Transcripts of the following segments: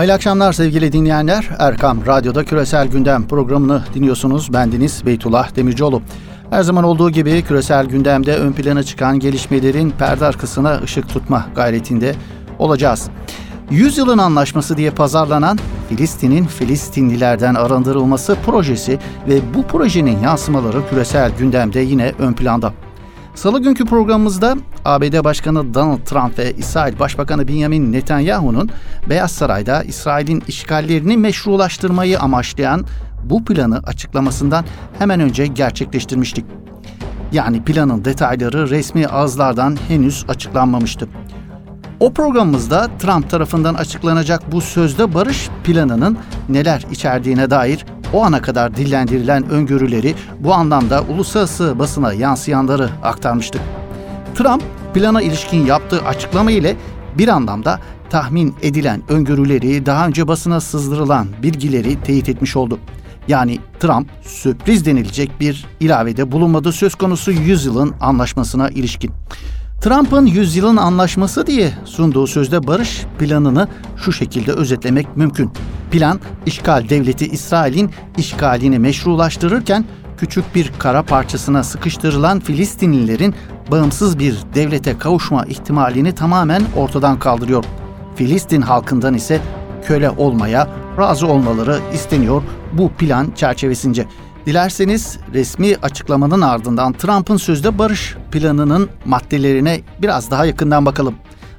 Hayırlı akşamlar sevgili dinleyenler. Erkam Radyo'da Küresel Gündem programını dinliyorsunuz. Bendeniz Beytullah Demircioğlu. Her zaman olduğu gibi küresel gündemde ön plana çıkan gelişmelerin perde arkasına ışık tutma gayretinde olacağız. Yüzyılın anlaşması diye pazarlanan Filistin'in Filistinlilerden arındırılması projesi ve bu projenin yansımaları küresel gündemde yine ön planda. Salı günkü programımızda ABD Başkanı Donald Trump ve İsrail Başbakanı Benjamin Netanyahu'nun Beyaz Saray'da İsrail'in işgallerini meşrulaştırmayı amaçlayan bu planı açıklamasından hemen önce gerçekleştirmiştik. Yani planın detayları resmi ağızlardan henüz açıklanmamıştı. O programımızda Trump tarafından açıklanacak bu sözde barış planının neler içerdiğine dair o ana kadar dillendirilen öngörüleri bu anlamda uluslararası basına yansıyanları aktarmıştık. Trump plana ilişkin yaptığı açıklama ile bir anlamda tahmin edilen öngörüleri daha önce basına sızdırılan bilgileri teyit etmiş oldu. Yani Trump sürpriz denilecek bir ilavede bulunmadı söz konusu yüzyılın anlaşmasına ilişkin. Trump'ın yüzyılın anlaşması diye sunduğu sözde barış planını şu şekilde özetlemek mümkün. Plan, işgal devleti İsrail'in işgalini meşrulaştırırken küçük bir kara parçasına sıkıştırılan Filistinlilerin bağımsız bir devlete kavuşma ihtimalini tamamen ortadan kaldırıyor. Filistin halkından ise köle olmaya razı olmaları isteniyor bu plan çerçevesince. Dilerseniz resmi açıklamanın ardından Trump'ın sözde barış planının maddelerine biraz daha yakından bakalım.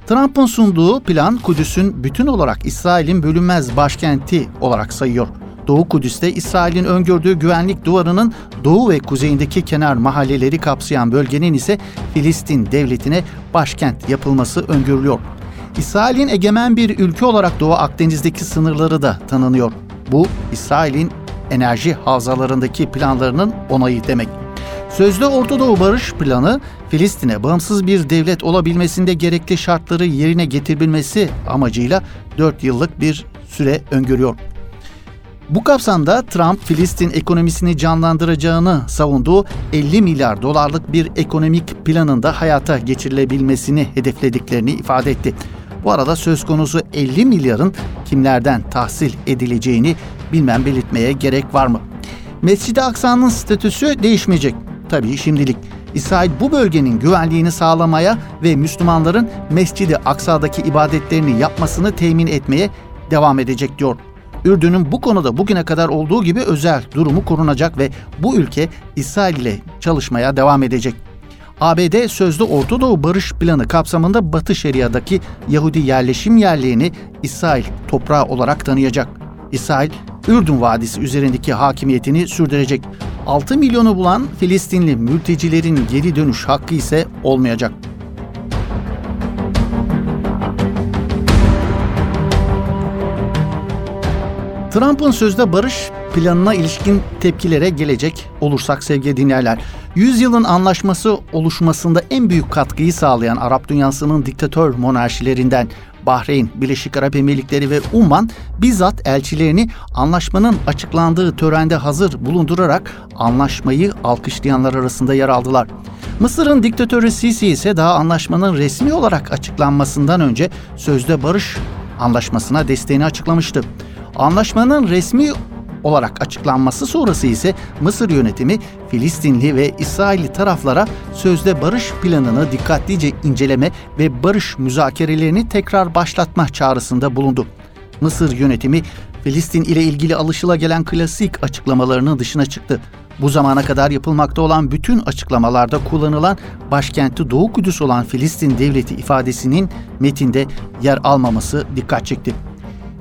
Trump'ın sunduğu plan Kudüs'ün bütün olarak İsrail'in bölünmez başkenti olarak sayıyor. Doğu Kudüs'te İsrail'in öngördüğü güvenlik duvarının doğu ve kuzeyindeki kenar mahalleleri kapsayan bölgenin ise Filistin devletine başkent yapılması öngörülüyor. İsrail'in egemen bir ülke olarak Doğu Akdeniz'deki sınırları da tanınıyor. Bu İsrail'in enerji havzalarındaki planlarının onayı demek. Sözde Orta Doğu Barış Planı, Filistin'e bağımsız bir devlet olabilmesinde gerekli şartları yerine getirebilmesi amacıyla 4 yıllık bir süre öngörüyor. Bu kapsamda Trump, Filistin ekonomisini canlandıracağını savunduğu 50 milyar dolarlık bir ekonomik planında hayata geçirilebilmesini hedeflediklerini ifade etti. Bu arada söz konusu 50 milyarın kimlerden tahsil edileceğini bilmem belirtmeye gerek var mı? Mescid-i Aksa'nın statüsü değişmeyecek. Tabii şimdilik. İsrail bu bölgenin güvenliğini sağlamaya ve Müslümanların Mescid-i Aksa'daki ibadetlerini yapmasını temin etmeye devam edecek diyor. Ürdün'ün bu konuda bugüne kadar olduğu gibi özel durumu korunacak ve bu ülke İsrail ile çalışmaya devam edecek. ABD sözde Orta Doğu Barış Planı kapsamında Batı Şeria'daki Yahudi yerleşim yerlerini İsrail toprağı olarak tanıyacak. İsrail, Ürdün Vadisi üzerindeki hakimiyetini sürdürecek. 6 milyonu bulan Filistinli mültecilerin geri dönüş hakkı ise olmayacak. Trump'ın sözde barış planına ilişkin tepkilere gelecek olursak sevgili dinleyenler. Yüzyılın anlaşması oluşmasında en büyük katkıyı sağlayan Arap dünyasının diktatör monarşilerinden Bahreyn, Birleşik Arap Emirlikleri ve Umman bizzat elçilerini anlaşmanın açıklandığı törende hazır bulundurarak anlaşmayı alkışlayanlar arasında yer aldılar. Mısır'ın diktatörü Sisi ise daha anlaşmanın resmi olarak açıklanmasından önce sözde barış anlaşmasına desteğini açıklamıştı. Anlaşmanın resmi olarak açıklanması sonrası ise Mısır yönetimi Filistinli ve İsrailli taraflara sözde barış planını dikkatlice inceleme ve barış müzakerelerini tekrar başlatma çağrısında bulundu. Mısır yönetimi Filistin ile ilgili alışılagelen klasik açıklamalarının dışına çıktı. Bu zamana kadar yapılmakta olan bütün açıklamalarda kullanılan başkenti Doğu Kudüs olan Filistin devleti ifadesinin metinde yer almaması dikkat çekti.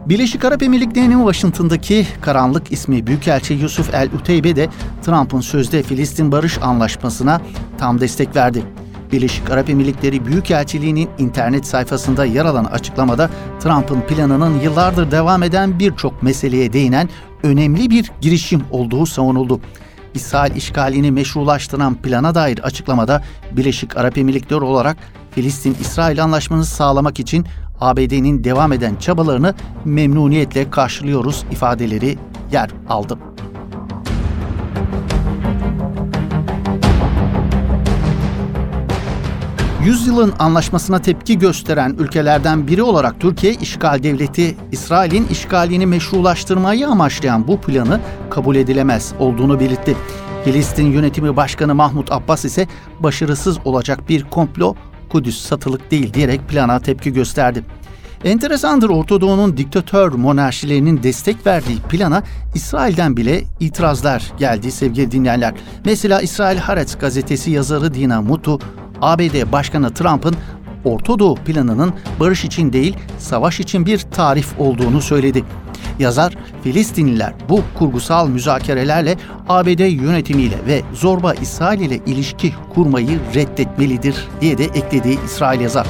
Birleşik Arap Emirlikleri'nin Washington'daki karanlık ismi Büyükelçi Yusuf El Uteybe de Trump'ın sözde Filistin Barış Anlaşması'na tam destek verdi. Birleşik Arap Emirlikleri Büyükelçiliği'nin internet sayfasında yer alan açıklamada Trump'ın planının yıllardır devam eden birçok meseleye değinen önemli bir girişim olduğu savunuldu. İsrail işgalini meşrulaştıran plana dair açıklamada Birleşik Arap Emirlikleri olarak Filistin-İsrail anlaşmasını sağlamak için ABD'nin devam eden çabalarını memnuniyetle karşılıyoruz ifadeleri yer aldı. Yüzyılın anlaşmasına tepki gösteren ülkelerden biri olarak Türkiye, işgal devleti İsrail'in işgalini meşrulaştırmayı amaçlayan bu planı kabul edilemez olduğunu belirtti. Filistin Yönetimi Başkanı Mahmut Abbas ise başarısız olacak bir komplo Kudüs satılık değil diyerek plana tepki gösterdi. Enteresandır Orta Doğu'nun diktatör monarşilerinin destek verdiği plana İsrail'den bile itirazlar geldi sevgili dinleyenler. Mesela İsrail Haaretz gazetesi yazarı Dina Mutu, ABD Başkanı Trump'ın Orta Doğu planının barış için değil, savaş için bir tarif olduğunu söyledi. Yazar, Filistinliler bu kurgusal müzakerelerle ABD yönetimiyle ve zorba İsrail ile ilişki kurmayı reddetmelidir diye de ekledi İsrail yazar.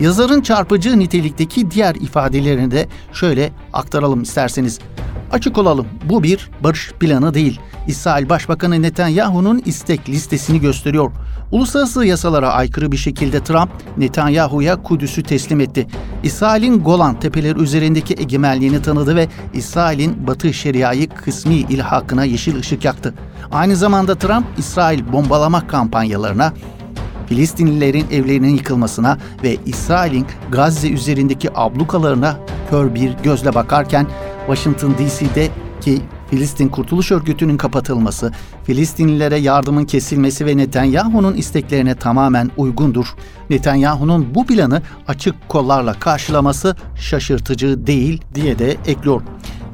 Yazarın çarpıcı nitelikteki diğer ifadelerini de şöyle aktaralım isterseniz. Açık olalım, bu bir barış planı değil. İsrail Başbakanı Netanyahu'nun istek listesini gösteriyor. Uluslararası yasalara aykırı bir şekilde Trump, Netanyahu'ya Kudüs'ü teslim etti. İsrail'in Golan tepeleri üzerindeki egemenliğini tanıdı ve İsrail'in Batı Şeria'yı kısmi ilhakına yeşil ışık yaktı. Aynı zamanda Trump, İsrail bombalama kampanyalarına, Filistinlilerin evlerinin yıkılmasına ve İsrail'in Gazze üzerindeki ablukalarına kör bir gözle bakarken Washington DC'de ki Filistin Kurtuluş Örgütü'nün kapatılması, Filistinlilere yardımın kesilmesi ve Netanyahu'nun isteklerine tamamen uygundur. Netanyahu'nun bu planı açık kollarla karşılaması şaşırtıcı değil diye de ekliyor.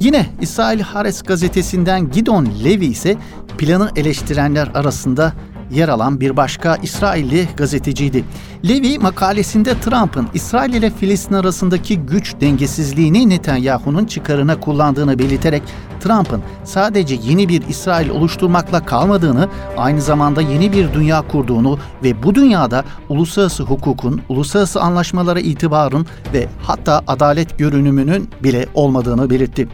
Yine İsrail Hares gazetesinden Gidon Levi ise planı eleştirenler arasında yer alan bir başka İsrailli gazeteciydi. Levi makalesinde Trump'ın İsrail ile Filistin arasındaki güç dengesizliğini Netanyahu'nun çıkarına kullandığını belirterek Trump'ın sadece yeni bir İsrail oluşturmakla kalmadığını, aynı zamanda yeni bir dünya kurduğunu ve bu dünyada uluslararası hukukun, uluslararası anlaşmalara itibarın ve hatta adalet görünümünün bile olmadığını belirtti.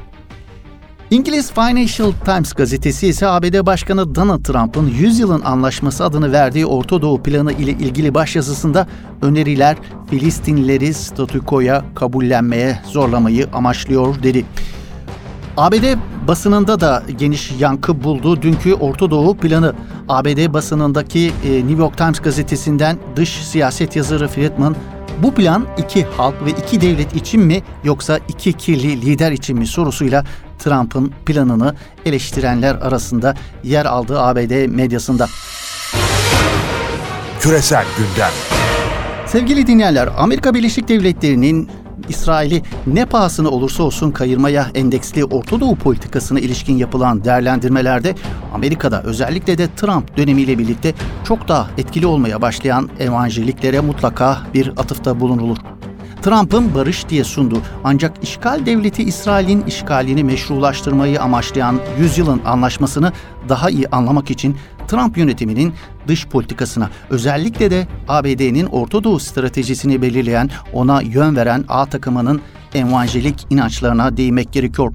İngiliz Financial Times gazetesi ise ABD Başkanı Donald Trump'ın 100 yılın anlaşması adını verdiği Orta Doğu planı ile ilgili başyazısında öneriler Filistinlileri statükoya kabullenmeye zorlamayı amaçlıyor dedi. ABD basınında da geniş yankı buldu dünkü Orta Doğu planı. ABD basınındaki e, New York Times gazetesinden dış siyaset yazarı Friedman bu plan iki halk ve iki devlet için mi yoksa iki kirli lider için mi sorusuyla Trump'ın planını eleştirenler arasında yer aldığı ABD medyasında. Küresel gündem. Sevgili dinleyenler, Amerika Birleşik Devletleri'nin İsrail'i ne pahasına olursa olsun kayırmaya endeksli Orta Doğu politikasına ilişkin yapılan değerlendirmelerde Amerika'da özellikle de Trump dönemiyle birlikte çok daha etkili olmaya başlayan evanjeliklere mutlaka bir atıfta bulunulur. Trump'ın barış diye sundu ancak işgal devleti İsrail'in işgalini meşrulaştırmayı amaçlayan yüzyılın anlaşmasını daha iyi anlamak için Trump yönetiminin dış politikasına özellikle de ABD'nin Orta Doğu stratejisini belirleyen, ona yön veren A takımının evangelik inançlarına değinmek gerekiyor.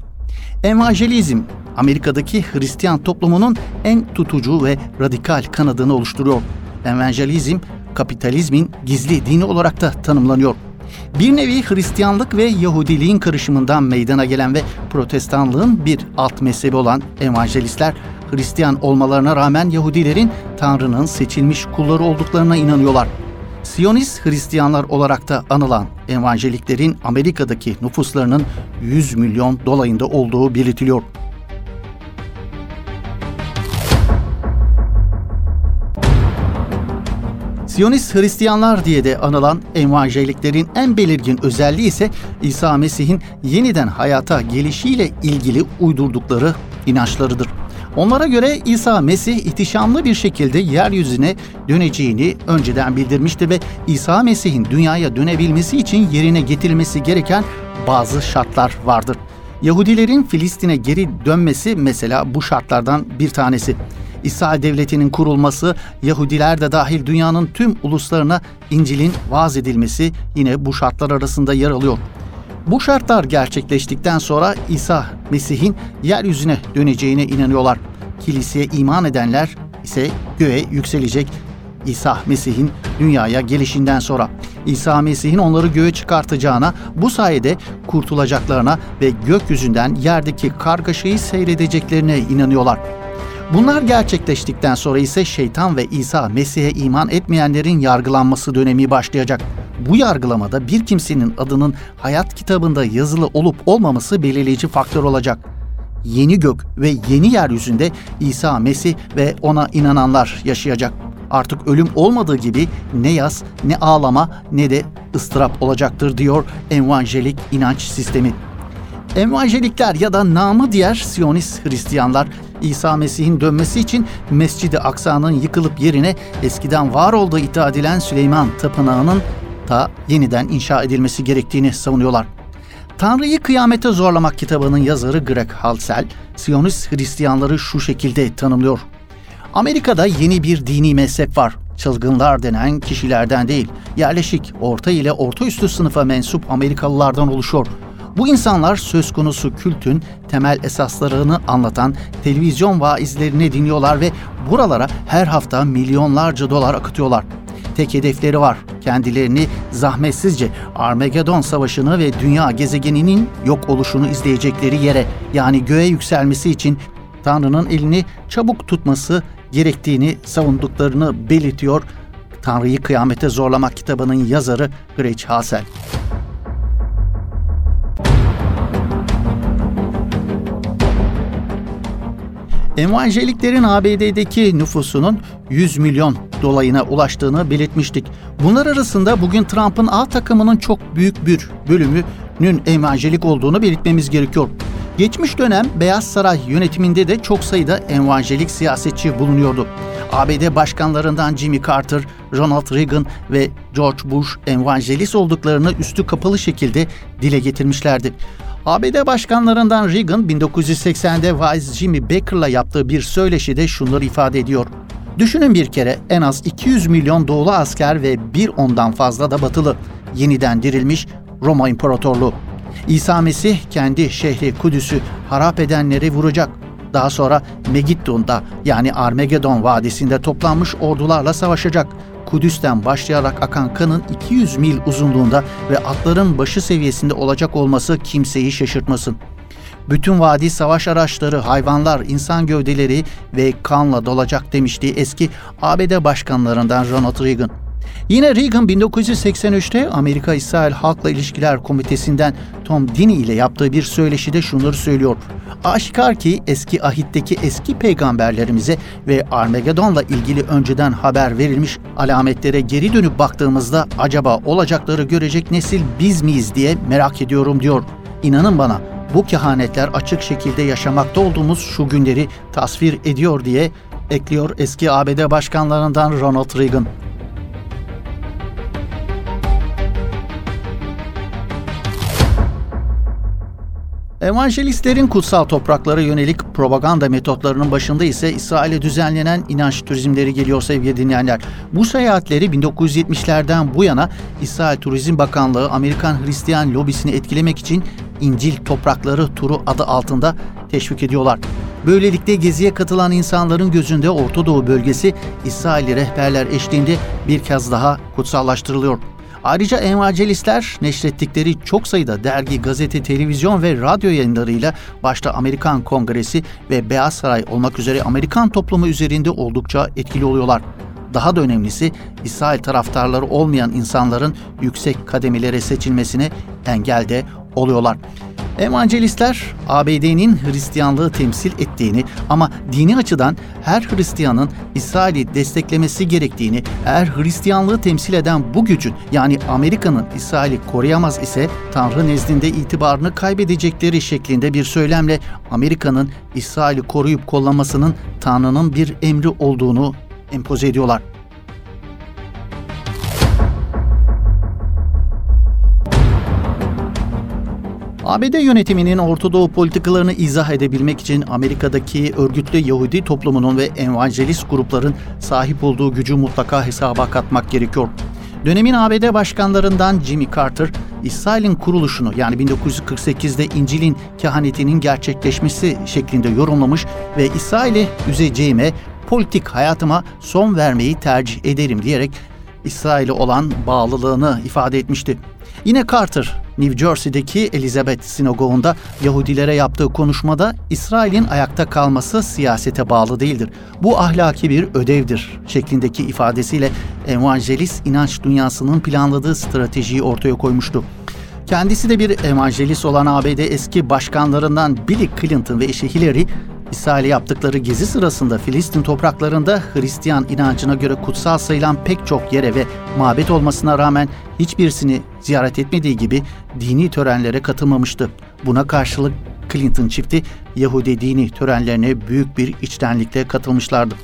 Evangelizm, Amerika'daki Hristiyan toplumunun en tutucu ve radikal kanadını oluşturuyor. Evangelizm, kapitalizmin gizli dini olarak da tanımlanıyor. Bir nevi Hristiyanlık ve Yahudiliğin karışımından meydana gelen ve protestanlığın bir alt mezhebi olan evangelistler Hristiyan olmalarına rağmen Yahudilerin Tanrı'nın seçilmiş kulları olduklarına inanıyorlar. Siyonist Hristiyanlar olarak da anılan evangeliklerin Amerika'daki nüfuslarının 100 milyon dolayında olduğu belirtiliyor. Siyonist Hristiyanlar diye de anılan evangeliklerin en belirgin özelliği ise İsa Mesih'in yeniden hayata gelişiyle ilgili uydurdukları inançlarıdır. Onlara göre İsa Mesih ihtişamlı bir şekilde yeryüzüne döneceğini önceden bildirmişti ve İsa Mesih'in dünyaya dönebilmesi için yerine getirilmesi gereken bazı şartlar vardır. Yahudilerin Filistin'e geri dönmesi mesela bu şartlardan bir tanesi. İsrail Devleti'nin kurulması, Yahudiler de dahil dünyanın tüm uluslarına İncil'in vaaz edilmesi yine bu şartlar arasında yer alıyor. Bu şartlar gerçekleştikten sonra İsa Mesih'in yeryüzüne döneceğine inanıyorlar. Kiliseye iman edenler ise göğe yükselecek İsa Mesih'in dünyaya gelişinden sonra. İsa Mesih'in onları göğe çıkartacağına, bu sayede kurtulacaklarına ve gökyüzünden yerdeki kargaşayı seyredeceklerine inanıyorlar. Bunlar gerçekleştikten sonra ise şeytan ve İsa Mesih'e iman etmeyenlerin yargılanması dönemi başlayacak. Bu yargılamada bir kimsenin adının hayat kitabında yazılı olup olmaması belirleyici faktör olacak. Yeni gök ve yeni yeryüzünde İsa Mesih ve ona inananlar yaşayacak. Artık ölüm olmadığı gibi ne yaz, ne ağlama, ne de ıstırap olacaktır diyor evangelik inanç sistemi. Evangelikler ya da namı diğer Siyonist Hristiyanlar İsa Mesih'in dönmesi için Mescid-i Aksa'nın yıkılıp yerine eskiden var olduğu iddia edilen Süleyman Tapınağı'nın da yeniden inşa edilmesi gerektiğini savunuyorlar. Tanrı'yı Kıyamete Zorlamak kitabının yazarı Greg Halsell, Siyonist Hristiyanları şu şekilde tanımlıyor. Amerika'da yeni bir dini mezhep var. Çılgınlar denen kişilerden değil, yerleşik, orta ile orta üstü sınıfa mensup Amerikalılardan oluşuyor. Bu insanlar söz konusu kültün temel esaslarını anlatan televizyon vaizlerini dinliyorlar ve buralara her hafta milyonlarca dolar akıtıyorlar. Tek hedefleri var. Kendilerini zahmetsizce Armageddon Savaşı'nı ve dünya gezegeninin yok oluşunu izleyecekleri yere yani göğe yükselmesi için Tanrı'nın elini çabuk tutması gerektiğini savunduklarını belirtiyor. Tanrı'yı kıyamete zorlamak kitabının yazarı Gretsch Hasel. Evangeliklerin ABD'deki nüfusunun 100 milyon dolayına ulaştığını belirtmiştik. Bunlar arasında bugün Trump'ın A takımının çok büyük bir bölümünün evangelik olduğunu belirtmemiz gerekiyor. Geçmiş dönem Beyaz Saray yönetiminde de çok sayıda evangelik siyasetçi bulunuyordu. ABD başkanlarından Jimmy Carter, Ronald Reagan ve George Bush evangelist olduklarını üstü kapalı şekilde dile getirmişlerdi. ABD başkanlarından Reagan 1980'de vaiz Jimmy Baker'la yaptığı bir söyleşide şunları ifade ediyor. Düşünün bir kere en az 200 milyon doğulu asker ve bir ondan fazla da batılı yeniden dirilmiş Roma İmparatorluğu. İsa Mesih kendi şehri Kudüs'ü harap edenleri vuracak. Daha sonra Megiddon'da yani Armagedon Vadisi'nde toplanmış ordularla savaşacak. Kudüs'ten başlayarak akan kanın 200 mil uzunluğunda ve atların başı seviyesinde olacak olması kimseyi şaşırtmasın. Bütün vadi savaş araçları, hayvanlar, insan gövdeleri ve kanla dolacak demişti eski ABD başkanlarından Ronald Reagan. Yine Reagan 1983'te Amerika-İsrail Halkla İlişkiler Komitesi'nden Tom Dini ile yaptığı bir söyleşide şunları söylüyor. Aşikar ki eski ahitteki eski peygamberlerimize ve Armageddon'la ilgili önceden haber verilmiş alametlere geri dönüp baktığımızda acaba olacakları görecek nesil biz miyiz diye merak ediyorum diyor. İnanın bana bu kehanetler açık şekilde yaşamakta olduğumuz şu günleri tasvir ediyor diye ekliyor eski ABD başkanlarından Ronald Reagan. Evangelistlerin kutsal topraklara yönelik propaganda metotlarının başında ise İsrail'e düzenlenen inanç turizmleri geliyor sevgili dinleyenler. Bu seyahatleri 1970'lerden bu yana İsrail Turizm Bakanlığı Amerikan Hristiyan lobisini etkilemek için İncil Toprakları Turu adı altında teşvik ediyorlar. Böylelikle geziye katılan insanların gözünde Orta Doğu bölgesi İsrail'i rehberler eşliğinde bir kez daha kutsallaştırılıyor. Ayrıca evangelistler neşrettikleri çok sayıda dergi, gazete, televizyon ve radyo yayınlarıyla başta Amerikan Kongresi ve Beyaz Saray olmak üzere Amerikan toplumu üzerinde oldukça etkili oluyorlar. Daha da önemlisi İsrail taraftarları olmayan insanların yüksek kademelere seçilmesine engel de oluyorlar. Evangelistler ABD'nin Hristiyanlığı temsil ettiğini ama dini açıdan her Hristiyanın İsrail'i desteklemesi gerektiğini, eğer Hristiyanlığı temsil eden bu gücün yani Amerika'nın İsrail'i koruyamaz ise Tanrı nezdinde itibarını kaybedecekleri şeklinde bir söylemle Amerika'nın İsrail'i koruyup kollamasının Tanrı'nın bir emri olduğunu empoze ediyorlar. ABD yönetiminin Orta Doğu politikalarını izah edebilmek için Amerika'daki örgütlü Yahudi toplumunun ve evangelist grupların sahip olduğu gücü mutlaka hesaba katmak gerekiyor. Dönemin ABD başkanlarından Jimmy Carter, İsrail'in kuruluşunu yani 1948'de İncil'in kehanetinin gerçekleşmesi şeklinde yorumlamış ve İsrail'i üzeceğime, politik hayatıma son vermeyi tercih ederim diyerek İsrail'e olan bağlılığını ifade etmişti. Yine Carter New Jersey'deki Elizabeth Sinagogu'nda Yahudilere yaptığı konuşmada İsrail'in ayakta kalması siyasete bağlı değildir. Bu ahlaki bir ödevdir şeklindeki ifadesiyle evangelist inanç dünyasının planladığı stratejiyi ortaya koymuştu. Kendisi de bir evangelist olan ABD eski başkanlarından Bill Clinton ve eşi Hillary, İsrail'e yaptıkları gezi sırasında Filistin topraklarında Hristiyan inancına göre kutsal sayılan pek çok yere ve mabet olmasına rağmen hiçbirisini ziyaret etmediği gibi dini törenlere katılmamıştı. Buna karşılık Clinton çifti Yahudi dini törenlerine büyük bir içtenlikle katılmışlardı.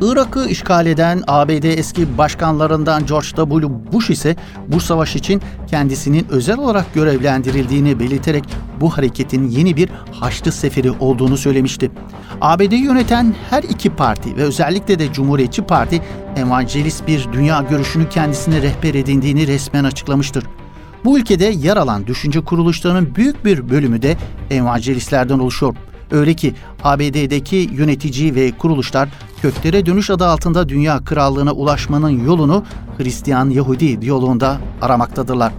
Irak'ı işgal eden ABD eski başkanlarından George W. Bush ise bu savaş için kendisinin özel olarak görevlendirildiğini belirterek bu hareketin yeni bir Haçlı Seferi olduğunu söylemişti. ABD'yi yöneten her iki parti ve özellikle de Cumhuriyetçi Parti evangelist bir dünya görüşünü kendisine rehber edindiğini resmen açıklamıştır. Bu ülkede yer alan düşünce kuruluşlarının büyük bir bölümü de evangelistlerden oluşuyor. Öyle ki ABD'deki yönetici ve kuruluşlar köklere dönüş adı altında dünya krallığına ulaşmanın yolunu Hristiyan-Yahudi diyaloğunda aramaktadırlar.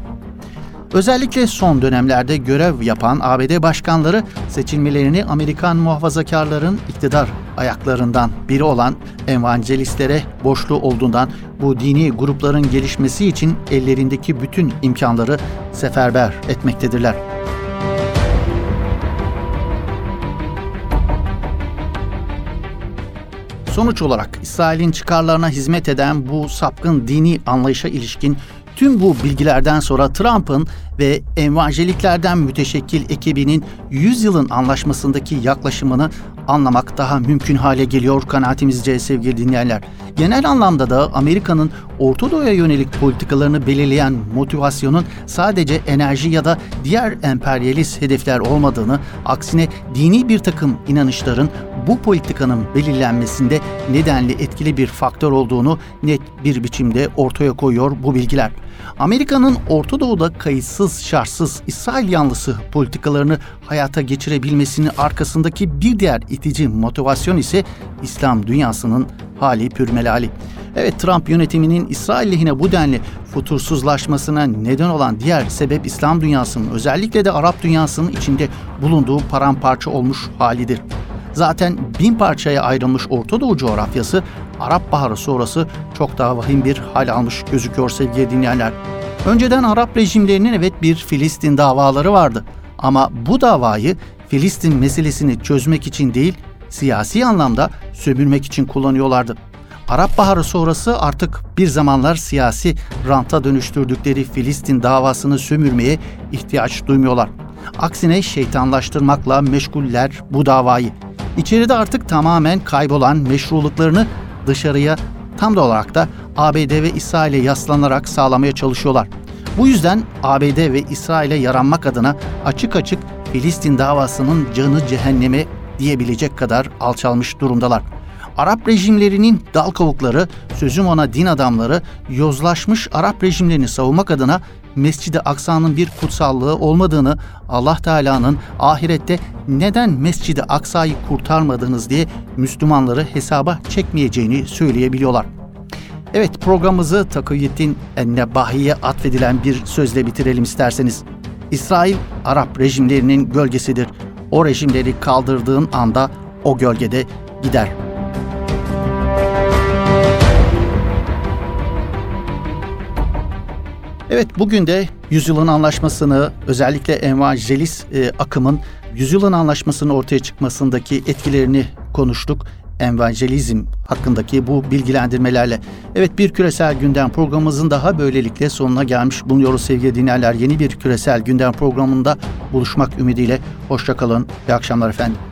Özellikle son dönemlerde görev yapan ABD başkanları seçilmelerini Amerikan muhafazakarların iktidar ayaklarından biri olan evangelistlere borçlu olduğundan bu dini grupların gelişmesi için ellerindeki bütün imkanları seferber etmektedirler. Sonuç olarak İsrail'in çıkarlarına hizmet eden bu sapkın dini anlayışa ilişkin tüm bu bilgilerden sonra Trump'ın ve evangeliklerden müteşekkil ekibinin 100 yılın anlaşmasındaki yaklaşımını anlamak daha mümkün hale geliyor kanaatimizce sevgili dinleyenler. Genel anlamda da Amerika'nın Orta Doğu'ya yönelik politikalarını belirleyen motivasyonun sadece enerji ya da diğer emperyalist hedefler olmadığını, aksine dini bir takım inanışların bu politikanın belirlenmesinde nedenli etkili bir faktör olduğunu net bir biçimde ortaya koyuyor bu bilgiler. Amerika'nın Orta Doğu'da kayıtsız şartsız İsrail yanlısı politikalarını hayata geçirebilmesinin arkasındaki bir diğer itici motivasyon ise İslam dünyasının hali pürmelali. Evet Trump yönetiminin İsrail lehine bu denli futursuzlaşmasına neden olan diğer sebep İslam dünyasının özellikle de Arap dünyasının içinde bulunduğu paramparça olmuş halidir. Zaten bin parçaya ayrılmış Orta Doğu coğrafyası Arap Baharı sonrası çok daha vahim bir hal almış gözüküyor sevgili dinleyenler. Önceden Arap rejimlerinin evet bir Filistin davaları vardı. Ama bu davayı Filistin meselesini çözmek için değil, siyasi anlamda sömürmek için kullanıyorlardı. Arap Baharı sonrası artık bir zamanlar siyasi ranta dönüştürdükleri Filistin davasını sömürmeye ihtiyaç duymuyorlar. Aksine şeytanlaştırmakla meşguller bu davayı. İçeride artık tamamen kaybolan meşruluklarını dışarıya tam da olarak da ABD ve İsrail'e yaslanarak sağlamaya çalışıyorlar. Bu yüzden ABD ve İsrail'e yaranmak adına açık açık Filistin davasının canı cehenneme diyebilecek kadar alçalmış durumdalar. Arap rejimlerinin dal kavukları, sözüm ona din adamları, yozlaşmış Arap rejimlerini savunmak adına Mescid-i Aksa'nın bir kutsallığı olmadığını, Allah Teala'nın ahirette neden Mescid-i Aksa'yı kurtarmadınız diye Müslümanları hesaba çekmeyeceğini söyleyebiliyorlar. Evet programımızı Takıyyettin Ennebahi'ye atfedilen bir sözle bitirelim isterseniz. İsrail, Arap rejimlerinin gölgesidir. O rejimleri kaldırdığın anda o gölgede gider.'' Evet bugün de Yüzyılın Anlaşması'nı özellikle evangelist e, akımın Yüzyılın Anlaşması'nın ortaya çıkmasındaki etkilerini konuştuk. Evangelizm hakkındaki bu bilgilendirmelerle. Evet bir küresel gündem programımızın daha böylelikle sonuna gelmiş bulunuyoruz sevgili dinleyenler. Yeni bir küresel gündem programında buluşmak ümidiyle. Hoşçakalın. İyi akşamlar efendim.